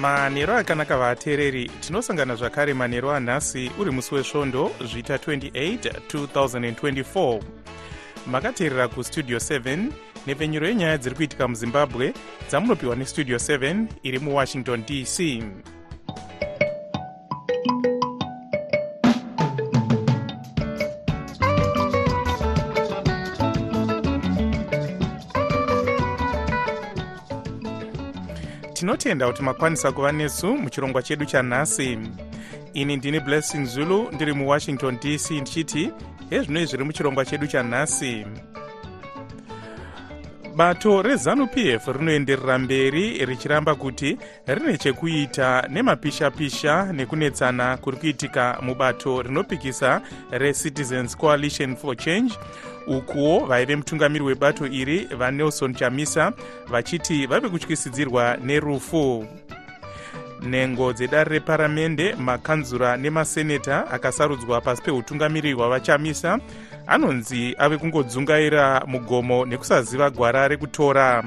manhero akanaka vateereri tinosangana zvakare manhero anhasi uri musi wesvondo zvita 28 2024 makateerera kustudio 7 nhepfenyuro yenyaya dziri kuitika muzimbabwe dzamunopiwa nestudio 7 iri muwashington dc tinotenda kuti makwanisa kuva nesu muchirongwa chedu chanhasi. Ini ndini blessing zulu ndiri muwashington dc ndichiti hezvinoi zviri muchirongwa chedu chanhasi bato rezanup f rinoenderera mberi richiramba kuti rine chekuita nemapisha-pisha nekunetsana kuri kuitika mubato rinopikisa recitizens coalition for change. Ukuwo vaive mutungamiri webato iri vanelson chamisa vachiti vave kutyisidzirwa nerufu nhengo dzedare reparamende makanzura nemaseneta akasarudzwa pasi peutungamiri hwavachamisa anonzi ave kungodzungaira mugomo nekusaziva gwara rekutora.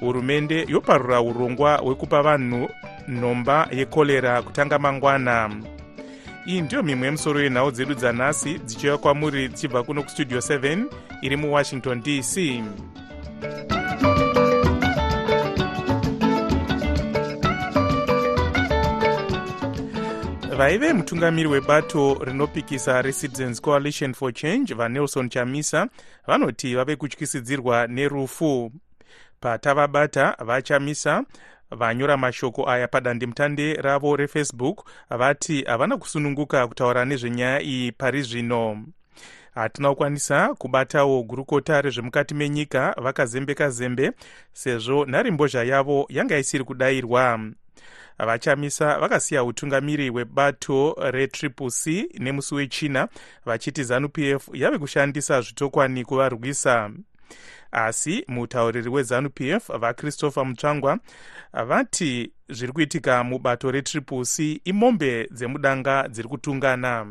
Hurumende yoparura urongwa hwekupa vanhu nhomba yekorera kutanga mangwana. Iyi ndiyo mimwe yemusoro yenhau dzedu dzanhasi dzichiuya kwamuri dzichibva kuno kustudio 7 iri muwashington dc vaive mutungamiri webato rinopikisa recitizens coalition for change vanelson chamisa vanoti vave kutyisidzirwa nerufu. Patavabata vachamisa vanyora mashoko aya padandemutande ravo refacebook vati havana kusununguka kutaura nezvenyaya iyi pari zvino hatina kukwanisa kubatawo gurukota rezvemukati menyika vakazembeka zembe sezvo nharimbozha yavo yanga isiri kudayirwa vachamisa vakasiya utungamiri hwebato retriple c nemusi wechina vachiti zanup f yave kushandisa zvitokwani kuvarwisa. Asi mutauriri wezanup f vachristopher mutsvangwa vati zviri kuitika mubato retriple c imombe dzemudanga dziri kutungana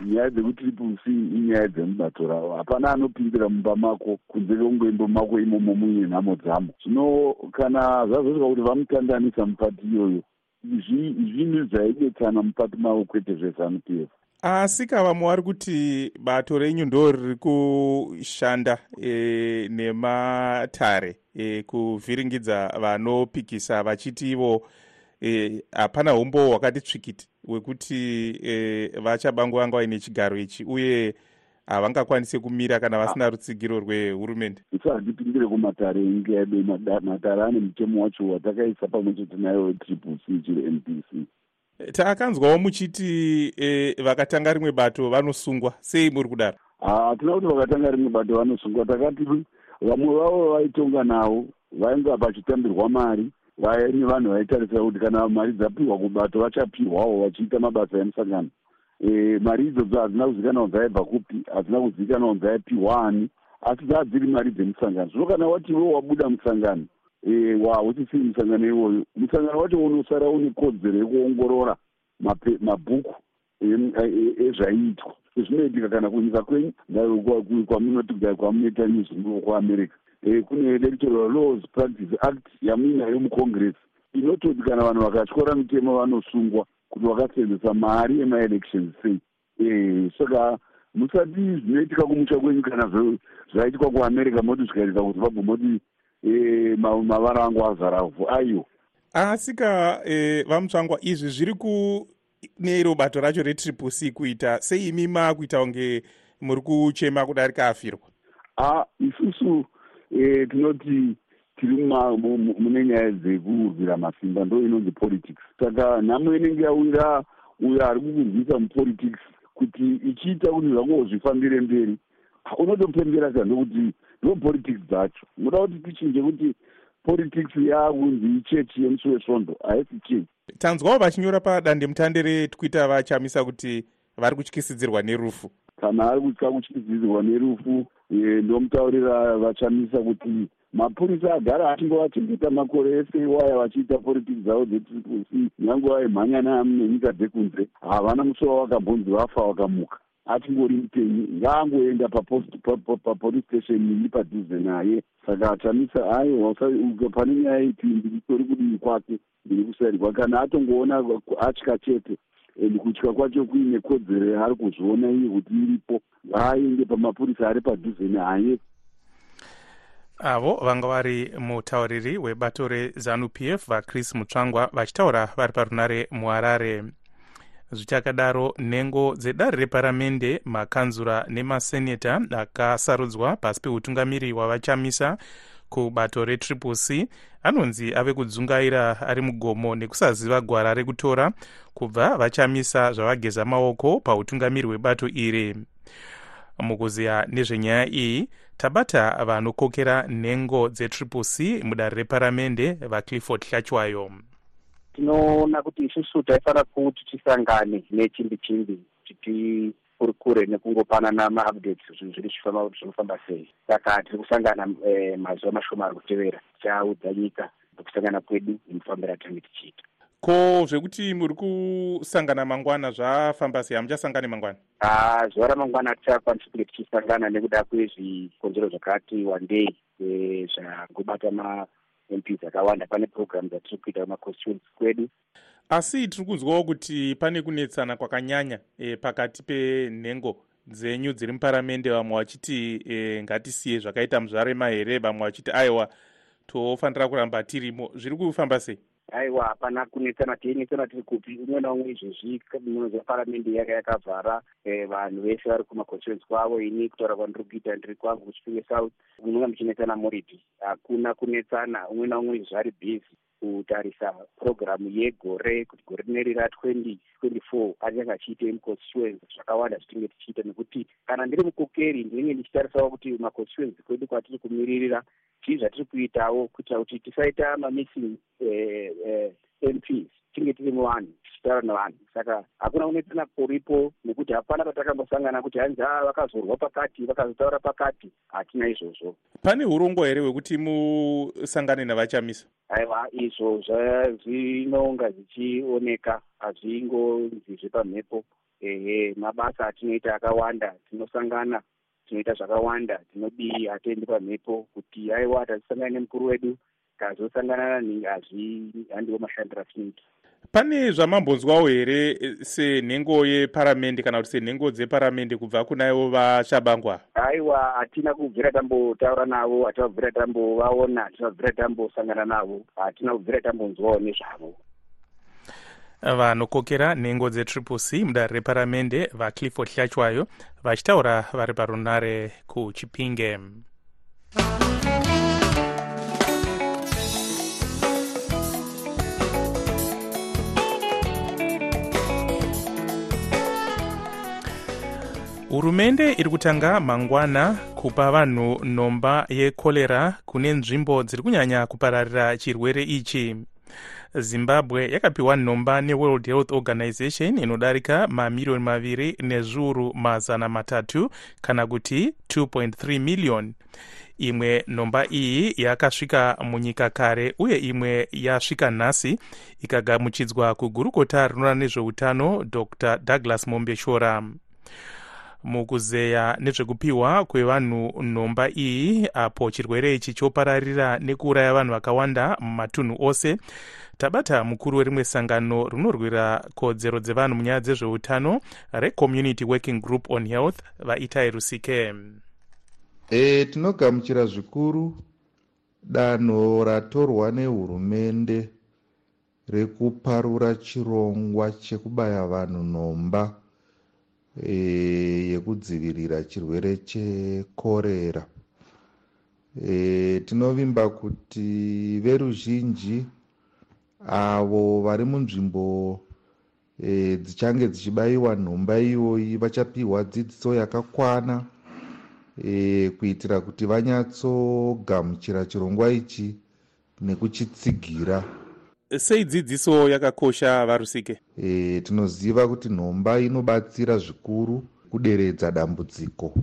nyaya dzekutriple c inyaya dzemubato ravo hapana anopindira mumba mako kunze kwengoimbo mako imomo muine nhamo dzamo. Zvino kana zvazosvika kuti vamutandanisa mupati iyoyo zvinhu zvaidetsana mupati mavo kwete zvezanup f asi kavamwe vari kuti bato renyu ndo riri kushanda e, nematare e, kuvhiringidza vanopikisa vachiti ivo hapana e, umbo hwakati tsvikiti hwekuti e, vachabanguvanga vaine chigaro ichi uye havangakwanisi kumira kana vasina rutsigiro rwehurumende. Usazvipindire kumatare enyika yedu matare ane mutemo wacho watakaisa pamwe chete nayo triple c. Chiri npc taakanzwawo muchiti e, vakatanga rimwe bato vanosungwa sei muri kudaro? Hatina kuti vakatanga rimwe bato vanosungwa takati vamwe vavo vaitonga navo vainga pachitambirwa mari vaine vanhu vaitarisira kuti kana mari dzapiwa kubato vachapiwawo vachiita mabasa emusangano. E, mari idzodzo hadzina kuzivikanwa kunzi aibva kupi hadzina kuzivikanwa kunzi aipiwa ani asi dzaa dziri mari dzemusangano. Zvino kana wati wo wabuda musangano e, wa uchisiri musangano iwoyo musangano wacho unosara une kodzero yekuongorora mabhuku ezvaiitwa zvinoitika kana kunyika kwenyu kwamunoti kwamunoita news kuamerica kune electoral laws practice act yamuinayo mucongress inototi kana vanhu vakatyora mitemo vanosungwa kuti vakasenzesa mari emaelections sei. Saka musati zvinoitika kumusha kwenyu kana zvaiitwa kuamerica moti zvikaitika kuzimbabwe moti mavara angu azaravhu aiwa asika e, vamutsvangwa izvi zviri kunero bato racho retriple c kuita sei imi maakuita kunge muri kuchema kudarika afirwa a isusu e, tinoti tiri mune nyaya dzekurwira masimba ndo inonzi politics. Saka nhamo inenge yawira uyo ari kukurwisa mupolitics kuti ichiita kuti zvangowo zvifambire mberi unotopembera sa ndokuti ndo politics dzacho. Muda kuti tichinje kuti politics yaakunzi ichechi yemusi wesvondo haisi chechi tanzwawo vachinyora padandemutande retwitter vachamisa kuti vari kutyisidzirwa nerufu kana ari kutya kutyidzidzirwa nerufu ndomutaurira vachamisa kuti mapurisa agara achingovachengeta makore ese waya vachiita politiki dzavo dzetriple c nyange vaimhanya nenyika dzekunze havana musoro wakambonzi vafa wakamuka achingori mupenyu ngaangoenda papolice station iri padhuze naye. Saka achamisa aiwa pane nyaya ipi? Ndiritori kudii kwake? Ndiri kusairwa kana atongoona atya chete and kutya kwacho kuine kodzero yaari kuzviona iye kuti iripo. Aende pamapurisa ari padhuze naye avo vanga vari mutauriri webato rezanup f vachris mutsvangwa vachitaura vari parunare muharare. Zvichakadaro nhengo dzedare reparamende makanzura nemaseneta akasarudzwa pasi peutungamiri hwavachamisa kubato retriple c. Anonzi ave kudzungaira ari mugomo nekusaziva gwara rekutora kubva vachamisa zvavageza maoko pautungamiri hwebato iri. Mukuziya nezvenyaya iyi tabata vanokokera nhengo dzetriple c mudare reparamende vaclifford hlachwayo. Tinoona kuti isusu taifanira kuti tisangane nechimbi chimbi kuti kuri kure nekungopanana maupdates zvinhu kuti zvinofamba sei. Saka tiri kusangana eh, mazuva mashoma ari kutevera. Tichaudza nyika nekusangana kwedu nemufambiro atinenge tichiita. Ko zvekuti muri kusangana mangwana zvafamba sei? Hamuchasangani mangwana. Ah, zuva ramangwana hatichakwanisi kunge tichisangana nekuda kwezvikonzero zvakati wandei eh, zvangobata mamps akawanda pane program dzatiri kuita kumaconstituency kwedu asi tiri kunzwawo kuti pane kunetsana kwakanyanya e, pakati penhengo dzenyu dziri muparamende vamwe vachiti e, ngatisiye zvakaita muzvarema here vamwe vachiti aiwa tofanira kuramba tirimo. Zviri kufamba sei? Aiwa hapana kunetsana teinetsana tiri kupi. Umwe naumwe izvezvi munoziva paramende yaka yakavhara eh, vanhu vese vari kumaconstituency kwavo ini kutaura kwandiri kuita ndiri kwangu kuchipinge south. Munonga muchinetsana muripi hakuna kunetsana. Umwe naumwe izvezvi ari bhizi kutarisa purogiramu yegore kuti gore rineri ra20 24 achange achiite muconstituency zvakawanda zvitinge tichiita nekuti kana ndiri mukokeri ndinenge ndichitarisawo kuti maconstituency kwedu kwatiri kumiririra chii zvatiri kuitawo kuitira kuti tisaita mamissing eh, eh, mps tinge tiri muvanhu tichitaura nevanhu. Saka hakuna kunetsana kuripo nekuti hapana patakambosangana kuti hanzi a vakazorwa pakati vakazotaura pakati. Hatina izvozvo. Pane urongwa here hwekuti musangane navachamisa? Aiwa izvo zvinonga zvichioneka. Hazvingonzi zvepamhepo ehe mabasa atinoita akawanda tinosangana tinoita zvakawanda tinodii hatiendi pamhepo. Kuti aiwa tazisangana nemukuru wedu tazosangana nanhi handiwo mashandiro atinoita pane zvamambonzwawo here senhengo yeparamende kana kuti senhengo dzeparamende kubva kunaivo vachabangwa aiwa hatina kubvira tambotaura navo hatina kubvira tambovaona hatina kubvira tambosangana navo hatina kubvira tambonzwawo nezvavo vanokokera nhengo dzetriple c mudare reparamende vaclifford hlachwayo vachitaura vari parunare kuchipinge hurumende iri kutanga mangwana kupa vanhu nhomba yekorera kune nzvimbo dziri kunyanya kupararira chirwere ichi. Zimbabwe yakapiwa nhomba neworld health organization inodarika mamiriyoni maviri nezviuru mazana matatu kana kuti 2.3 miliyoni imwe nhomba iyi yakasvika munyika kare uye imwe yasvika nhasi ikagamuchidzwa kugurukota rinoona nezveutano dr douglas mombeshora mukuzeya nezvekupiwa kwevanhu nhomba iyi apo chirwere ichi chopararira nekuuraya vanhu vakawanda mumatunhu ose. Tabata mukuru werimwe sangano rinorwira kodzero dzevanhu munyaya dzezveutano recommunity working group on health vaitai rusike e, tinogamuchira zvikuru danho ratorwa nehurumende rekuparura chirongwa chekubaya vanhu nhomba e, yekudzivirira chirwere chekorera. E, tinovimba kuti veruzhinji avo vari munzvimbo e, dzichange dzichibayiwa nhomba iyoyi vachapiwa dzidziso yakakwana e, kuitira kuti vanyatsogamuchira chirongwa ichi nekuchitsigira sei dzidziso yakakosha varusike? E, tinoziva kuti nhomba inobatsira zvikuru kuderedza dambudziko.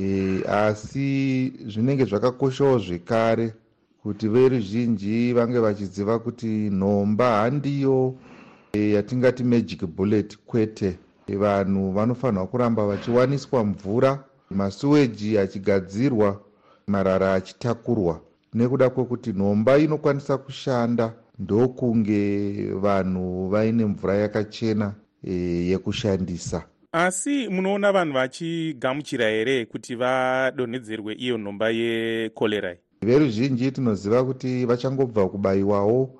E, asi zvinenge zvakakoshawo zvekare kuti veruzhinji vange vachiziva kuti nhomba handiyo e, yatingati magic bullet kwete. E, vanhu vanofanirwa kuramba vachiwaniswa mvura masuweji achigadzirwa marara achitakurwa nekuda kwekuti nhomba inokwanisa kushanda ndokunge vanhu vaine mvura yakachena e, yekushandisa. Asi munoona vanhu vachigamuchira here kuti vadonhedzerwe iyo nhomba yekolerai veruzhinji tinoziva kuti vachangobva kubayiwawo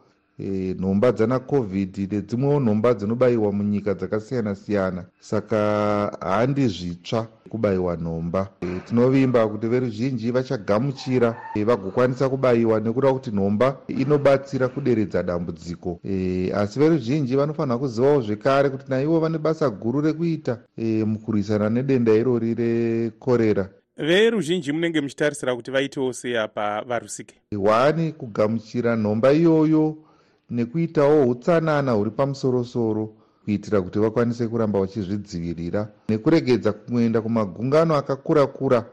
e, nhomba dzana covid nedzimwewo nhomba dzinobayiwa munyika dzakasiyana siyana. Saka handi zvitsva kubayiwa nhomba e, tinovimba kuti veruzhinji vachagamuchira e, vagokwanisa kubayiwa nekuda kuti nhomba inobatsira kuderedza dambudziko. E, asi veruzhinji vanofanira kuzivawo zvekare kuti naivo vane basa guru rekuita e, mukurwisana nedenda irori rekorera veruzhinji munenge muchitarisira kuti vaitewo sei apa varusike? Wani kugamuchira nhomba iyoyo nekuitawo utsanana huri pamusorosoro kuitira kuti vakwanise kuramba vachizvidzivirira nekuregedza kuenda kumagungano akakura kura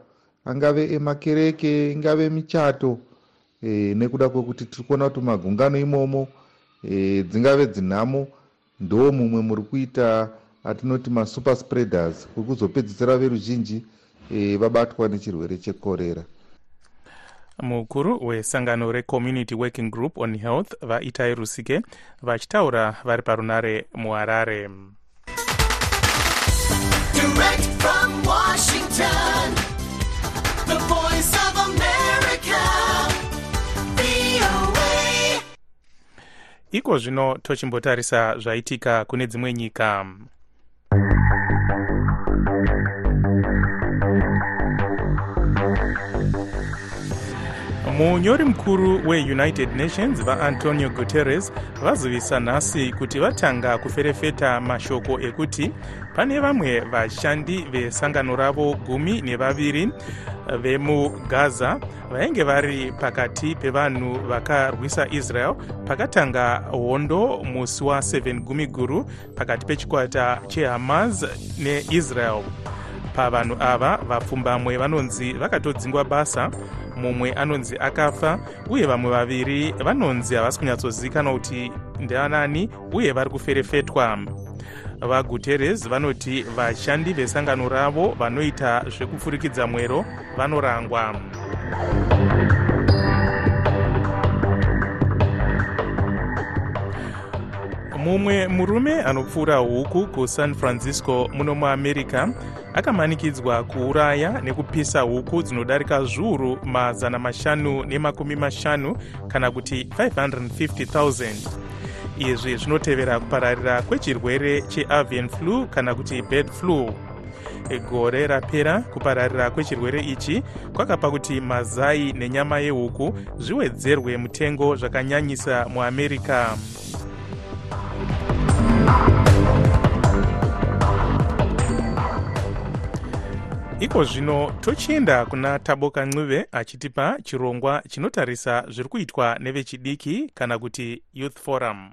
angave emakereke ingave michato e, nekuda kwekuti tiri kuona kuti magungano imomo e, dzingave dzinhamo ndo mumwe muri kuita atinoti masuper spreaders kuri kuzopedzisira veruzhinji e, vabatwa nechirwere chekorera mukuru wesangano recommunity working group on health vaitai rusike vachitaura vari parunare muharare. Iko zvino tochimbotarisa zvaitika kune dzimwe nyika munyori mukuru weunited nations vaantonio guterres vazivisa nhasi kuti vatanga kuferefeta mashoko ekuti pane vamwe vashandi vesangano ravo gumi nevaviri vemugaza vainge vari pakati pevanhu vakarwisa israel pakatanga hondo musi wa7 gumi guru pakati pechikwata chehamas neisrael. Pavanhu ava vapfumbamwe vanonzi vakatodzingwa basa mumwe anonzi akafa uye vamwe vaviri vanonzi havasi kunyatsozivikanwa kuti ndeanani uye vari kuferefetwa. Vaguterres vanoti vashandi vesangano ravo vanoita zvekupfurikidza mwero vanorangwa. Mumwe murume anopfuura huku kusan francisco muno muamerica akamanikidzwa kuuraya nekupisa huku dzinodarika zviuru mazana mashanu nemakumi mashanu kana kuti 550000 izvi zvinotevera kupararira kwechirwere cheavian flu kana kuti bird flu. Gore rapera kupararira kwechirwere ichi kwakapa kuti mazai nenyama yehuku zviwedzerwe mutengo zvakanyanyisa muamerica iko zvino tochienda kuna taboka ncube achitipa chirongwa chinotarisa zviri kuitwa nevechidiki kana kuti youth forum.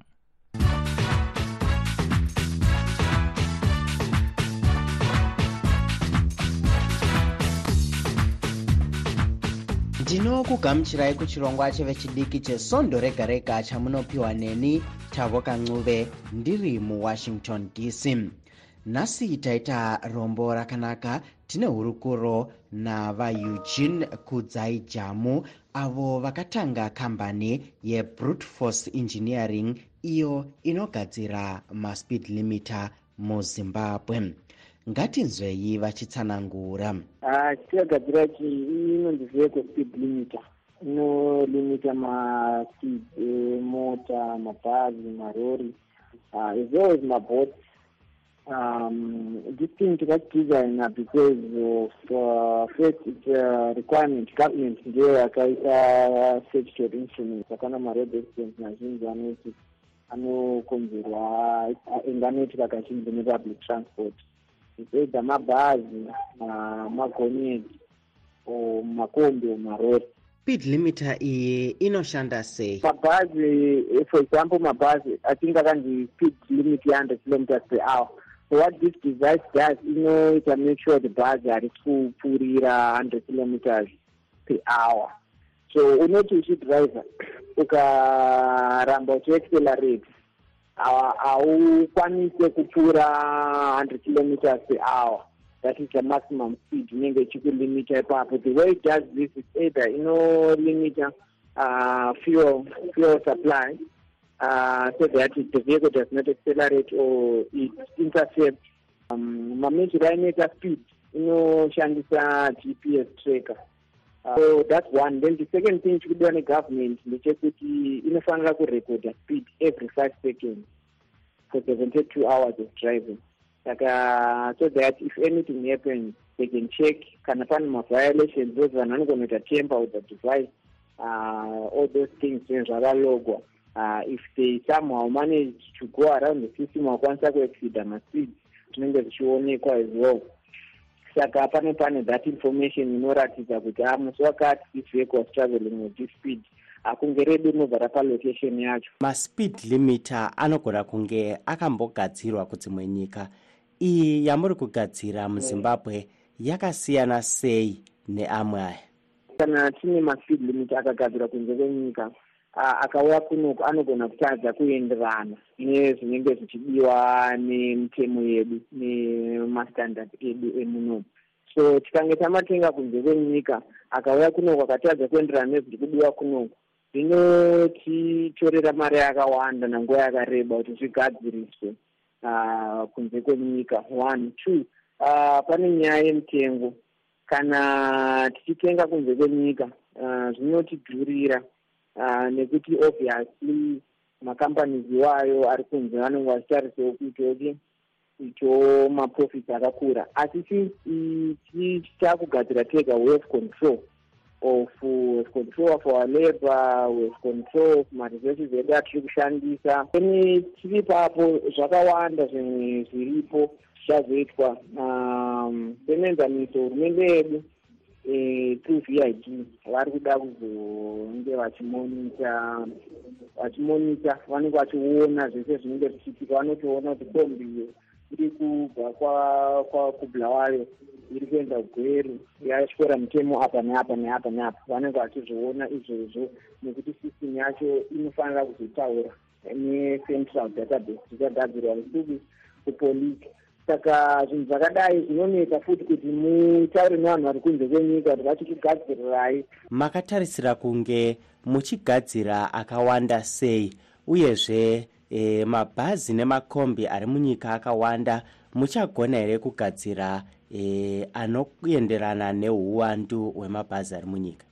Ndinokugamuchirai kuchirongwa chevechidiki chesondo rega rega chamunopiwa neni tavoka ncube ndiri muwashington dc nhasi taita rombo rakanaka tine hurukuro navaeugene kudzai jamu avo vakatanga kambani yebrute force engineering iyo inogadzira maspeed limiter muzimbabwe. Ngatinzwei vachitsanangura. Chiyagadzira chi inonzi vehicle speed limiter. Inolimita maspeed emota mabhazi marori as well as maboats um, this thing takachidesigna because of uh, first its a requirement. Government ndiyo yakaita statutory instrument akana maroad accident mazhinji anoti anokonzerwa enganoitika kazhinji nepublic transport. Either mabhazi magonyeti o makombi marori. Speed limiter iyi inoshanda sei? Mabhazi for example mabhazi atinga kanzi speed limit ye100 kilometers per hour what this device does inoita make sure the bhazi hari kupfuurira hundred kilometers per hour. So unoti uchidriver ukaramba uchiaccelerate haukwanise kupfuura hundred kilometers per hour. That is the maximum speed inenge ichikulimita ipapo. The way it does this is either inolimita uh, fuel fuel supply uh, so that the vehicle does not accelerate or it intercept um, mameasure ainoita speed inoshandisa gps tracker. Uh, so that's one. Then the second thing chikudiwa negovernment ndechekuti inofanira kurecorda speed every five seconds for seventy two hours of driving. Saka so that if anything happens they can check kana pane maviolations those vanhu vanogona kuita temper with the device uh, all those things zvakalogwa uh, if they somehow manage to go around the system vakwanisa kuexida maspeed zvinenge zvichionekwa as well. Saka pane pane that information inoratidza kuti a musi wakati this vehicle was traveling with this speed. Akunge redu rinobva rapa location yacho. Maspeed limiter anogona kunge akambogadzirwa kudzimwe nyika iyi yamuri kugadzira muzimbabwe yakasiyana sei neamwe aya kana tine maspeed limiter akagadzirwa kunze kwenyika akauya kunoku anogona kutadza kuenderana nezvinenge zvichidiwa nemitemo yedu nemastandard edu emunomu so tikange tamatenga kunze kwenyika akauya kunoku akatadza kuenderana nezviri kudiwa kunoku zvinotitorera mari yakawanda nanguva yakareba kuti zvigadziriswe kunze kwenyika. One two pane nyaya yemutengo. Kana tichitenga kunze kwenyika zvinotidhurira uh, nekuti obviously macompanies iwayo ari kunze vanenge vachitarisawo kuitoti ito maprofits akakura. Asi tichakugadzira tega wave control of wave control of our labor wave control of maresources edu atiri kushandisa. Ene tiri papo zvakawanda zvimwe zviripo zvichazoitwa um, senenzaniso hurumende yedu through vid vari kuda kuzonge vachimonita vachimonita vanenge vachiona zvese zvinenge zvichiitika vanotoona kuti kombi iri kubva kubulawayo iri kuenda gweru yatyora mutemo apa neapa neapa neapa. Vanenge vachizviona izvozvo nekuti system yacho inofanira kuzotaura necentral database zvichagadzirwa usuku kupolisi saka zvinhu zvakadai zvinoneta futi kuti mutaure nevanhu vari kunze kwenyika kuti vachikugadzirirai. Makatarisira kunge muchigadzira akawanda sei uyezve e, mabhazi nemakombi ari munyika akawanda muchagona here kugadzira e, anoenderana neuwandu hwemabhazi ari munyika?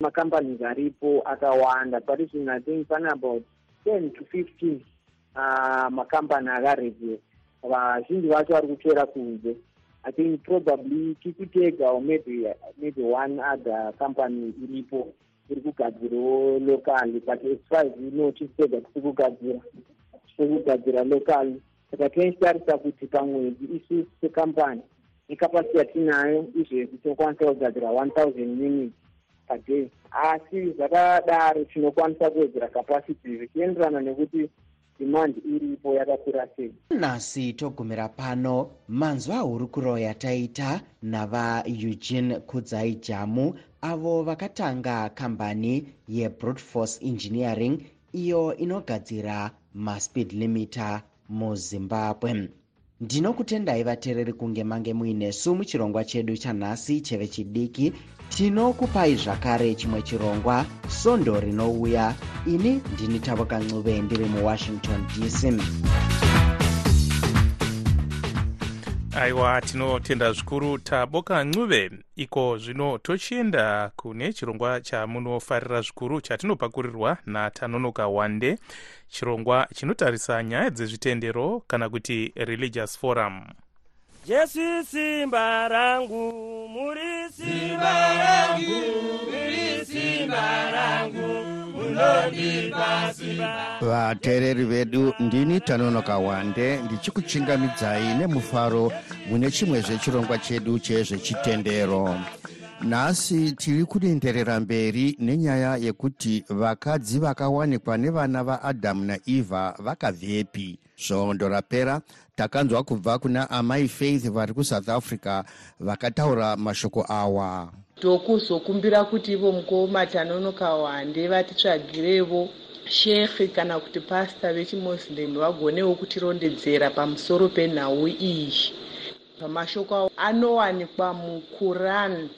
Makampanisi aripo akawanda parizvino i think pane about ten to fifteen uh, makampani akaregiwa vazhinji vacho vari kutora kunze. I think probably tikutega or maybe maybe one other company iripo iri kugadzirawo locally but as far as ino tisitega tiri kugadzira tiri kugadzira locally saka tinochitarisa kuti pamwedzi isusu secompany nekapasiti yatinayo izvezvi tinokwanisa kugadzira one thousand units paday asi zvakadaro tinokwanisa kuwedzera kapasiti zvichienderana nekuti demand iripo yakakura sei nhasi togumira pano manzwa hurukuro yataita navaeugene kudzai jamu avo vakatanga kambani yebrutforce engineering iyo inogadzira maspeed limiter muzimbabwe ndinokutendai vateereri kunge mange muinesu muchirongwa chedu chanhasi chevechidiki tinokupai zvakare chimwe chirongwa sondo rinouya. Ini ndini tavoka ncube ndiri muwashington dc aiwa tinotenda zvikuru taboka ncube iko zvino tochienda kune chirongwa chamunofarira zvikuru chatinopakurirwa natanonoka wande. Chirongwa chinotarisa nyaya dzezvitendero kana kuti religious forum. Jesu simba rangu muri simba rangu muri simba vateereri vedu ndini tanonoka wande ndichikuchingamidzai nemufaro mune chimwe zvechirongwa chedu chezvechitendero. Nhasi tiri kudenderera mberi nenyaya yekuti vakadzi vakawanikwa nevana vaadhamu naevha vakabvepi svondo rapera takanzwa kubva kuna amai faith vari kusouth africa vakataura mashoko awa tokuzokumbira kuti ivo mukoma tanonoka wande vatitsvagirevo shekhi kana kuti pasta vechimuslim vagonewo kutirondedzera pamusoro penhau iyi. Pamashoko avo anowanikwa muquran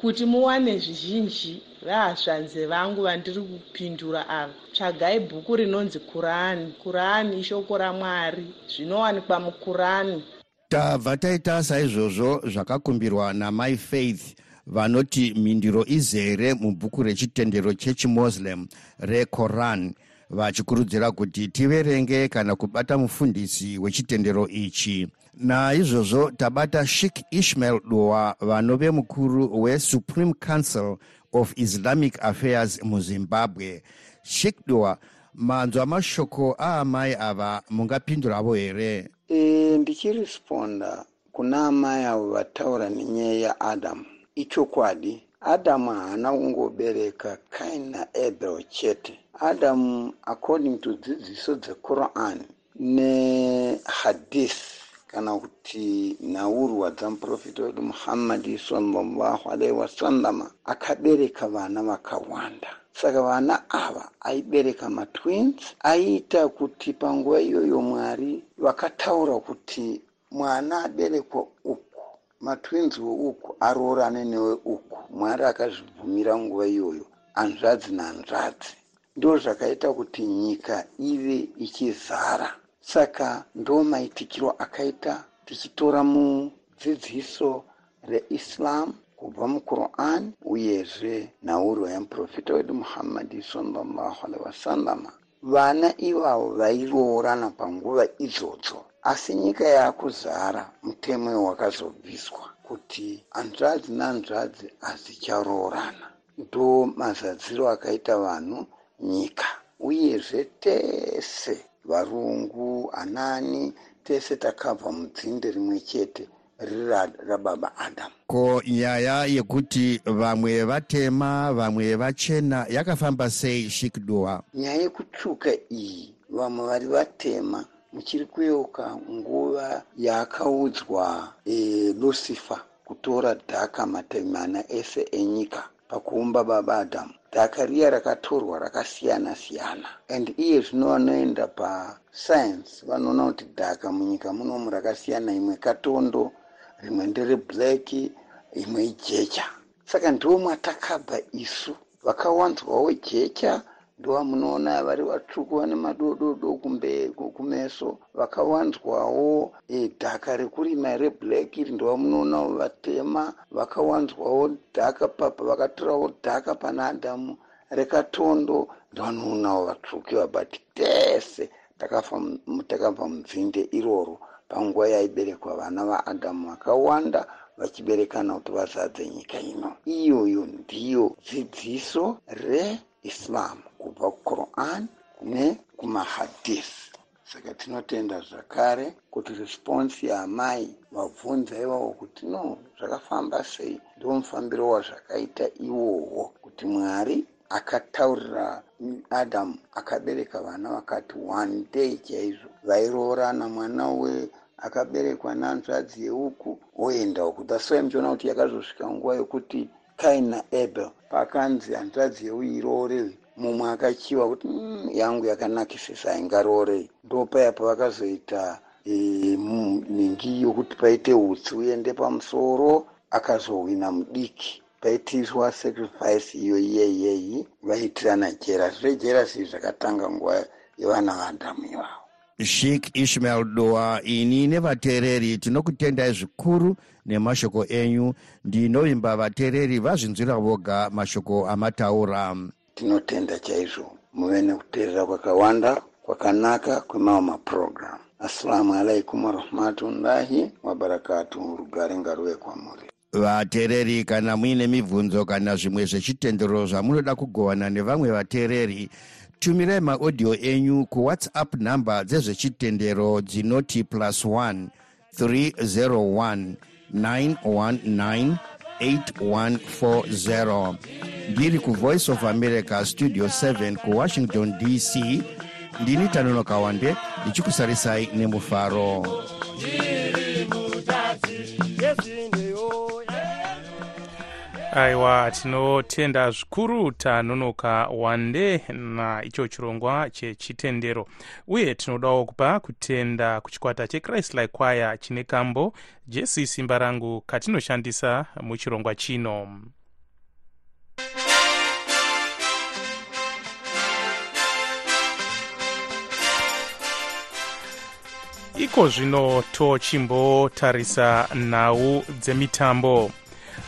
kuti muwane zvizhinji vahasvanze vangu vandiri kupindura ava. Tsvagai bhuku rinonzi kurani kurani ishoko ramwari. Zvinowanikwa mukurani tabva taita saizvozvo zvakakumbirwa namai faith vanoti mhinduro izere mubhuku rechitendero chechimuslim rekoran. Vachikurudzira kuti tiverenge kana kubata mufundisi wechitendero ichi. Naizvozvo tabata shik ishmael dua vanove mukuru wesupreme council of islamic affairs muzimbabwe. Shik dua manzwa mashoko aamai ava mungapinduravo here? E, ndichiresponda kuna amai avo vataura nenyaya yaadamu ichokwadi adamu haana kungobereka kain naabel chete. Adamu according to dzidziso dzequran nehadith kana kuti nhaurwa dzamuprofita wedu muhammadi salllahu alaihi wasallama akabereka vana vakawanda. Saka vana ava aibereka matwins aiita kuti panguva iyoyo mwari vakataura kuti mwana aberekwa uku matwins weuku aroorane neweuku. Mwari akazvibvumira nguva iyoyo. Hanzvadzi nahanzvadzi ndo zvakaita kuti nyika ive ichizara. Saka ndo maitikiro akaita tichitora mudzidziso reislam kubva muquran uyezve nhaurwa yamuprofita wedu muhammadi salllahu alaihi wasallama vana ivavo vairoorana panguva idzodzo asi nyika yaakuzara mutemo wakazobviswa kuti hanzvadzi nahanzvadzi hazicharoorana ndo mazadziro akaita vanhu nyika uyezve tese varungu anani tese takabva mudzinde rimwe chete riri rababa adamu ko nyaya yekuti vamwe vatema vamwe vachena yakafamba sei shikdua nyaya yekutsvuka iyi vamwe vari vatema muchiri kuyeuka nguva yaakaudzwa e, lucifer kutora dhaka matavi mana ese enyika pakuumba baba adhamu dhaka riya rakatorwa rakasiyana siyana and iye zvino vanoenda pasayensi vanoona kuti dhaka munyika munomu rakasiyana. Imwe katondo rimwe ndereblaki imwe ijecha. Saka ndo mwatakabva isu. Vakawanzwawo jecha ndovamunoona vari vatsvuku vane madododo kumeso vakawanzwawo e, dhaka rekurima reblack iri ndovamunoona vatema vakawanzwawo dhaka papa vakatorawo dhaka pana adhamu rekatondo. Ndovanoonawo vatsvuku vabati tese! Takabva munzinde iroro. Panguva yaiberekwa vana vaadhamu vakawanda vachiberekana kuti vazadze nyika ino. Iyoyo ndiyo dzidziso reislam kubva kuquran nekumahadith saka tinotenda zvakare kuti response yaamai vabvunza ivavo kuti no zvakafamba sei? Ndo mufambiro wazvakaita iwowo kuti mwari akataurira adamu akabereka vana vakati one day chaizvo. Vairoorana mwana we akaberekwa nanzvadzi yeuku oenda uku thats why muchiona kuti yakazosvika nguva yokuti kain naabel pakanzi hanzvadzi yeuiroorei mumwe akachiva kuti mm, yangu yakanakisisa aingaroorei ndo paya pavakazoita e, ningi yokuti paite utsi uende pamusoro akazohwina mudiki. Paitiswa sacrifice iyo iyeyeyi vaitirana jera. Zvire jerasi zvakatanga nguva yevana vaadhamu ivavo shik ishmael doa ini nevateereri tinokutendai zvikuru nemashoko enyu. Ndinovimba vateereri vazvinzwira voga mashoko amataura. Tinotenda chaizvo. Muve nekuteerera kwakawanda kwakanaka kwemawo mapurogiramu assalamu alaikum warahmatullahi wabarakatu rugare ngaruve kwamuri. Vateereri kana muine mibvunzo kana zvimwe zvechitendero zvamunoda kugovana nevamwe vateereri tumirai maaudio enyu kuwhatsapp nhamba dzezvechitendero dzinoti plus 1 301 919 8140 ndiri kuvoice of america studio 7 kuwashington dc ndini tanonoka wande ndichikusarisai nemufaro aiwa tinotenda zvikuru tanonoka wande naicho chirongwa chechitendero. Uye tinodawo kupa kutenda kuchikwata chechrist like choir chine kambo jesi simba rangu katinoshandisa muchirongwa chino. Iko zvino tochimbotarisa nhau dzemitambo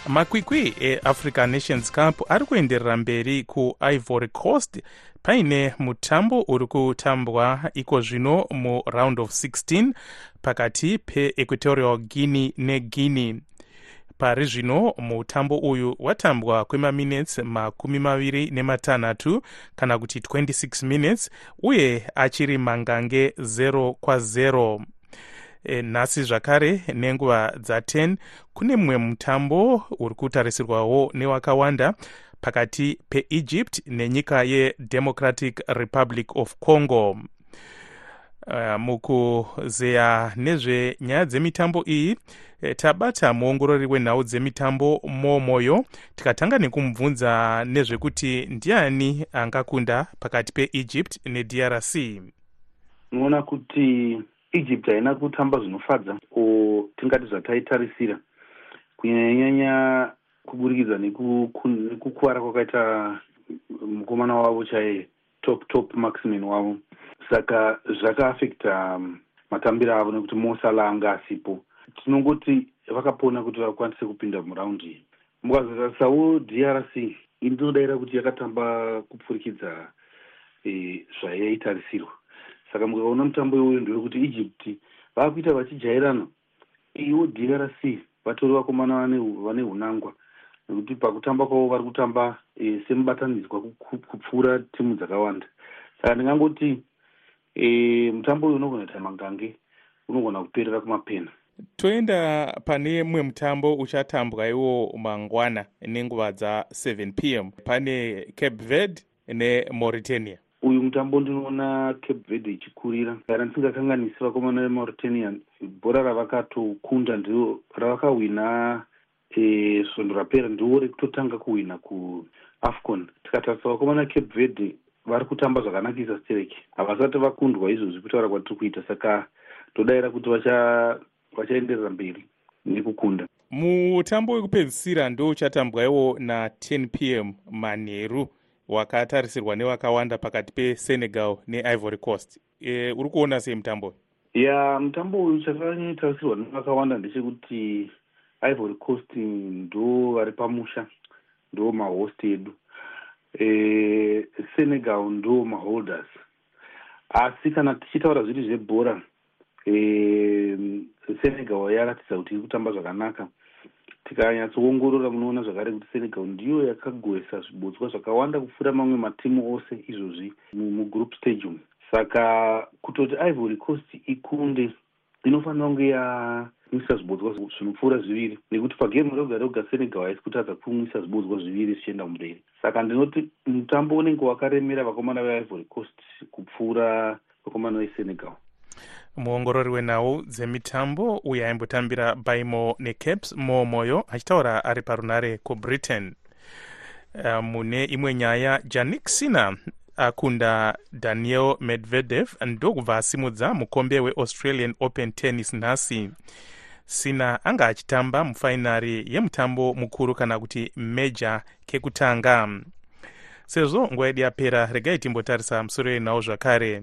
makwikwi eafrica nations cup ari kuenderera mberi kuivory coast. Paine mutambo uri kutambwa iko zvino muround of 16 pakati peequatorial guinea neguinea. Pari zvino mutambo uyu watambwa kwemaminutes makumi maviri nematanhatu kana kuti 26 minutes uye achiri mangange 0 kwa0 e, nhasi zvakare nenguva dza10 kune mumwe mutambo uri kutarisirwawo newakawanda pakati peegypt nenyika yedemocratic republic of congo. Uh, mukuzeya nezvenyaya dzemitambo iyi e, tabata muongorori wenhau dzemitambo momoyo tikatanga nekumubvunza nezvekuti ndiani angakunda pakati peegypt nedrc unoona kuti egypt haina kutamba zvinofadza o tingati zvataitarisira kunyanyanyanya kuburikidza nekukuvara kwakaita mukomana wavo chaiye top top maximin wavo. Saka zvakaafecta um, matambiro avo nekuti mosala anga asipo tinongoti vakapona kuti vakwanise kupinda muraundi iyi. Mukazotarisawo drc indinodaira kuti yakatamba kupfurikidza e, zvayaitarisirwa saka mukaona mutambo iwoyo ndewekuti egypt vaakuita vachijairana. Iwo drc vatori vakomana vane unangwa nekuti pakutamba kwavo vari kutamba e, semubatanidzwa kupfuura timu dzakawanda. Saka ndingangoti e, mutambo uyu unogona kuita mangange unogona kuperera kumapena. Toenda pane mumwe mutambo uchatambwa iwo mangwana nenguva dza7 p m. Pane cape verde nemauritania uyu mutambo ndinoona cape verde ichikurira. Kana ndisingakanganisi vakomana vemauritania bhora ravakatokunda ndio ravakahwina e, svondo rapera ndiwo rekutotanga kuhwina kuafcon. Tikatarisa vakomana cape verde vari kutamba zvakanakisa stereki havasati vakundwa izvozvi kutaura kwatiri kuita saka todayira kuti vachaenderera mberi nekukunda. Mutambo wekupedzisira ndo uchatambwaiwo na10 p m manheru wakatarisirwa nevakawanda pakati pesenegal neivory coast. E, uri kuona sei mutambo ya mutambo uyu chakanyatarisirwa nevakawanda ndechekuti ivory coast ndo vari pamusha ndo mahost edu. E, senegal ndo maholders. Asi kana tichitaura zviri zvebhora e, senegal yaratidza kuti iri kutamba zvakanaka tikanyatsoongorora munoona zvakare kuti senegal ndiyo yakagoesa zvibotswa zvakawanda kupfuura mamwe matimu ose izvozvi mugroup stage umu saka kutoti ivory coast ikunde inofanira kunge yamwisa zvibotswa zvinopfuura zviviri. Nekuti pagemu roga roga senegal haisi kutadza kumwisa zvibotswa zviviri zvichienda mumberi. Saka ndinoti mutambo unenge wakaremera vakomana veivory coast kupfuura vakomana vesenegal muongorori wenhau dzemitambo uyo aimbotambira baimo necaps momoyo achitaura ari parunare kubritain. Uh, mune imwe nyaya janik sina akunda daniel medvedev ndokubva asimudza mukombe weaustralian open tennis nhasi. Sina anga achitamba mufainari yemutambo mukuru kana kuti meja kekutanga. Sezvo nguva yedu yapera regai timbotarisa musoro yenhau zvakare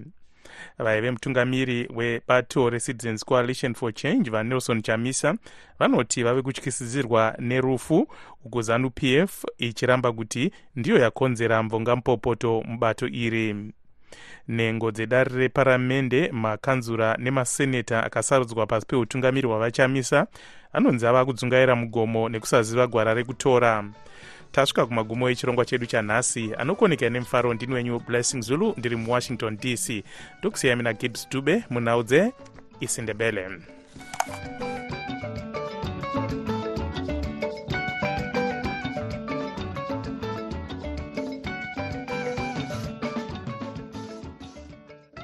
vaive mutungamiri webato recitizens coalition for change vanelson chamisa vanoti vave kutyisidzirwa nerufu uko zanu p f ichiramba kuti ndiyo yakonzera mvongampopoto mubato iri. Nhengo dzedare reparamende makanzura nemaseneta akasarudzwa pasi peutungamiri hwavachamisa anonzi ava kudzungaira mugomo nekusaziva gwara rekutora tasvika kumagumo echirongwa chedu chanhasi anokoneka nemufaro ndini wenyu blessing zulu ndiri muwashington dc ndokusiyai mina gibbs dube munhau dzeisindebele thank you